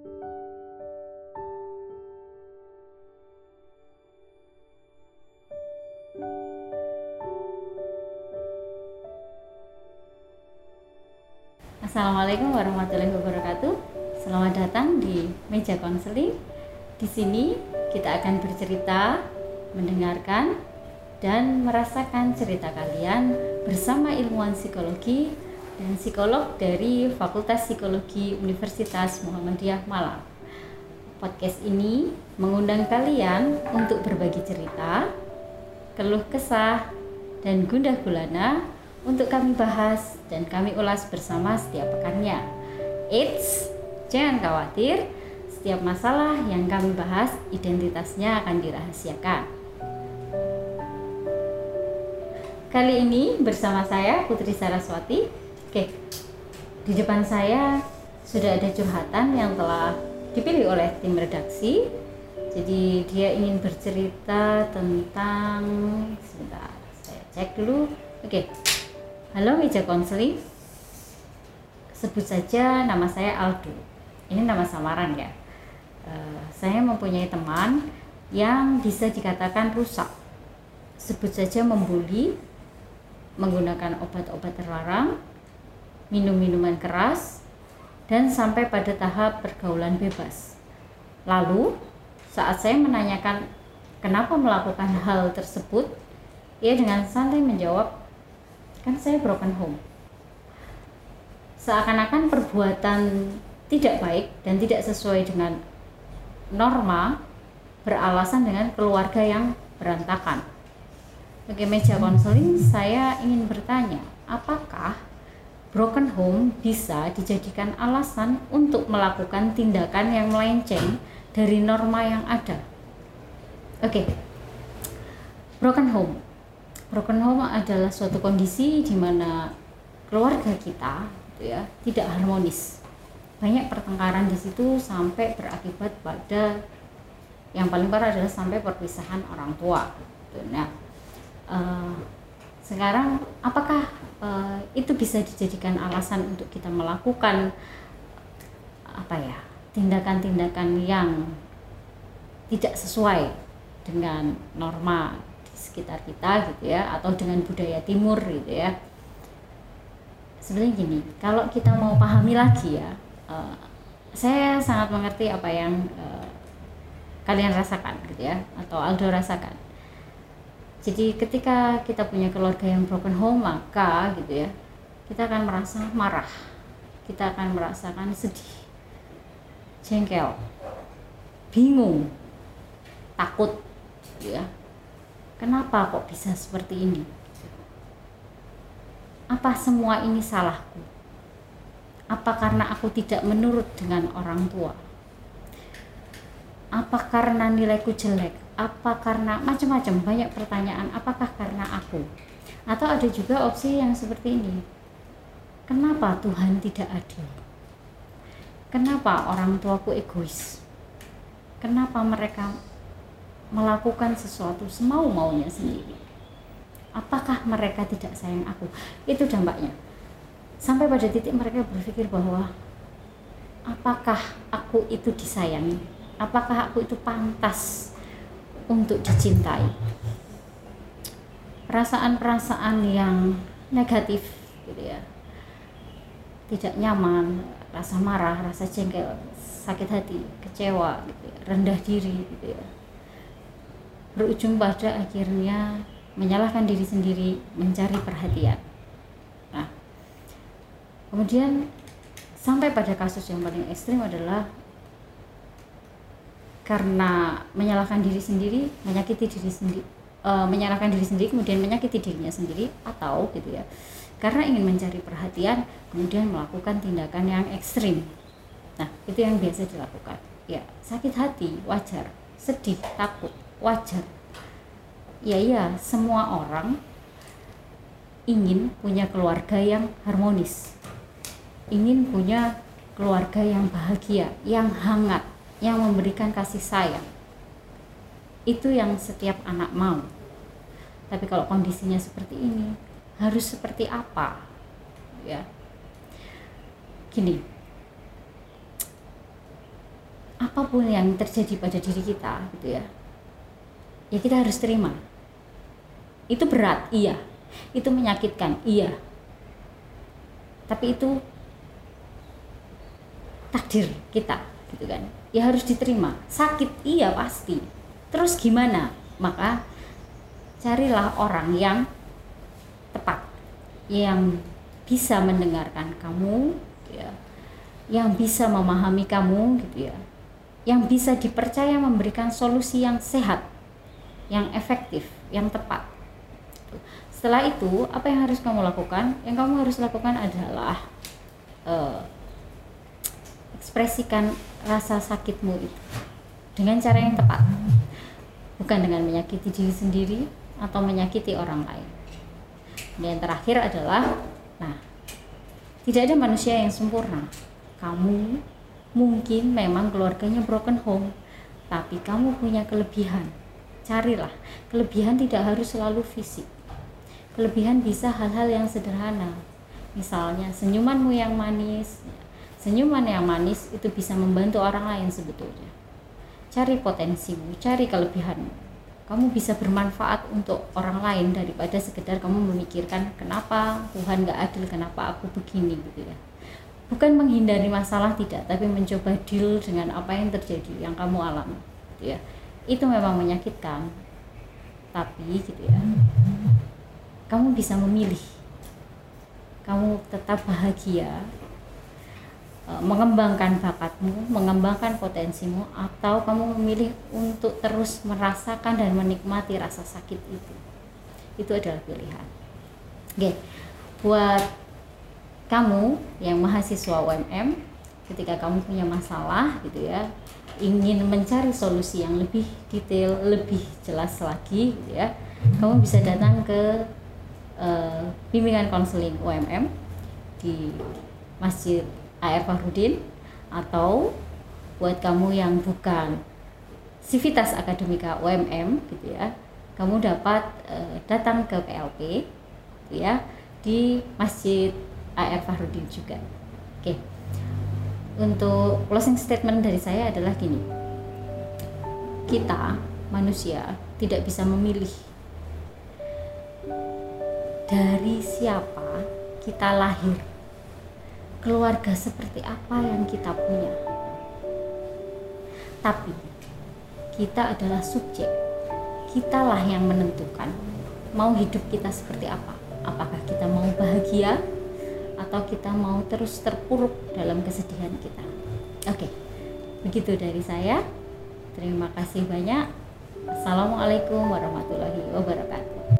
Assalamualaikum warahmatullahi wabarakatuh. Selamat datang di meja konseling. Di sini kita akan bercerita, mendengarkan, dan merasakan cerita kalian bersama ilmuwan psikologi dan psikolog dari Fakultas Psikologi Universitas Muhammadiyah Malang. Podcast ini mengundang kalian untuk berbagi cerita, keluh kesah, dan gundah gulana untuk kami bahas dan kami ulas bersama setiap pekannya. Eits, jangan khawatir, setiap masalah yang kami bahas identitasnya akan dirahasiakan. Kali ini bersama saya Putri Saraswati. Oke, di depan saya sudah ada curhatan yang telah dipilih oleh tim redaksi. Jadi dia ingin bercerita tentang sebentar, saya cek dulu. Oke, Halo meja konseling, sebut saja nama saya Aldo. Ini nama samaran ya. Uh, saya mempunyai teman yang bisa dikatakan rusak. Sebut saja membuli, menggunakan obat-obat terlarang, minum minuman keras, dan sampai pada tahap pergaulan bebas. Lalu, saat saya menanyakan kenapa melakukan hal tersebut, ia dengan santai menjawab, kan saya broken home seakan-akan perbuatan tidak baik dan tidak sesuai dengan norma beralasan dengan keluarga yang berantakan. Bagi meja konseling, saya ingin bertanya, apakah broken home bisa dijadikan alasan untuk melakukan tindakan yang melenceng dari norma yang ada? Oke, okay. broken home broken home adalah suatu kondisi di mana keluarga kita gitu ya tidak harmonis banyak pertengkaran di situ sampai berakibat pada yang paling parah adalah sampai perpisahan orang tua gitu. nah uh, sekarang apakah uh, itu bisa dijadikan alasan untuk kita melakukan apa ya tindakan-tindakan yang tidak sesuai dengan norma sekitar kita gitu ya atau dengan budaya timur gitu ya? Sebenarnya gini kalau kita mau pahami lagi ya uh, saya sangat mengerti apa yang uh, kalian rasakan gitu ya atau Aldo rasakan jadi ketika kita punya keluarga yang broken home maka gitu ya kita akan merasa marah kita akan merasakan sedih jengkel bingung takut gitu ya Kenapa kok bisa seperti ini? Apa semua ini salahku? Apa karena aku tidak menurut dengan orang tua? Apa karena nilaiku jelek? Apa karena macam-macam banyak pertanyaan? Apakah karena aku? Atau ada juga opsi yang seperti ini. Kenapa Tuhan tidak adil? Kenapa orang tuaku egois? Kenapa mereka melakukan sesuatu semau-maunya sendiri. Apakah mereka tidak sayang aku? Itu dampaknya. Sampai pada titik mereka berpikir bahwa apakah aku itu disayangi? Apakah aku itu pantas untuk dicintai? Perasaan-perasaan yang negatif gitu ya. Tidak nyaman, rasa marah, rasa jengkel, sakit hati, kecewa gitu ya, rendah diri gitu ya berujung pada akhirnya menyalahkan diri sendiri mencari perhatian. Nah, kemudian sampai pada kasus yang paling ekstrim adalah karena menyalahkan diri sendiri, menyakiti diri sendiri, e, menyalahkan diri sendiri, kemudian menyakiti dirinya sendiri, atau gitu ya, karena ingin mencari perhatian, kemudian melakukan tindakan yang ekstrim. Nah, itu yang biasa dilakukan. Ya, sakit hati, wajar, sedih, takut, wajar ya iya semua orang ingin punya keluarga yang harmonis ingin punya keluarga yang bahagia yang hangat yang memberikan kasih sayang. Itu yang setiap anak mau. Tapi kalau kondisinya seperti ini harus seperti apa? Ya. Gini. Apa pun yang terjadi pada diri kita gitu ya. Ya kita harus terima. Itu berat iya. Itu menyakitkan iya. Tapi itu takdir kita gitu kan ya harus diterima. Sakit iya pasti. Terus gimana? Maka carilah orang yang tepat yang bisa mendengarkan kamu ya. Yang bisa memahami kamu gitu ya. Yang bisa dipercaya memberikan solusi yang sehat yang efektif yang tepat. Setelah itu apa yang harus kamu lakukan? Yang kamu harus lakukan adalah uh, ekspresikan rasa sakitmu itu. Dengan cara yang tepat. Bukan dengan menyakiti diri sendiri atau menyakiti orang lain. Dan yang terakhir adalah nah tidak ada manusia yang sempurna. Kamu mungkin memang keluarganya broken home tapi kamu punya kelebihan. Carilah kelebihan tidak harus selalu fisik. Kelebihan bisa hal-hal yang sederhana. Misalnya senyumanmu yang manis senyuman yang manis itu bisa membantu orang lain sebetulnya. Cari potensimu cari kelebihanmu. Kamu bisa bermanfaat untuk orang lain daripada sekedar kamu memikirkan kenapa Tuhan gak adil? Kenapa aku begini? gitu ya. Bukan menghindari masalah tidak tapi mencoba deal dengan apa yang terjadi yang kamu alami gitu ya. Itu memang menyakitkan tapi gitu ya kamu bisa memilih. Kamu tetap bahagia mengembangkan bakatmu, mengembangkan potensimu, atau kamu memilih untuk terus merasakan dan menikmati rasa sakit itu. Itu adalah pilihan. Oke, buat kamu yang mahasiswa UMM, ketika kamu punya masalah gitu ya, ingin mencari solusi yang lebih detail, lebih jelas lagi gitu ya, kamu bisa datang ke uh, bimbingan konseling UMM di Masjid AR Fahrudin atau buat kamu yang bukan Civitas Akademika UMM gitu ya kamu dapat uh, datang ke PLP gitu ya di Masjid AR Fahrudin juga. Oke. Untuk closing statement dari saya adalah gini. Kita manusia tidak bisa memilih dari siapa kita lahir, keluarga seperti apa yang kita punya. Tapi kita adalah subjek, kitalah yang menentukan mau hidup kita seperti apa. Apakah kita mau bahagia atau kita mau terus terpuruk dalam kesedihan kita. Oke, begitu dari saya. Terima kasih banyak. Assalamualaikum warahmatullahi wabarakatuh.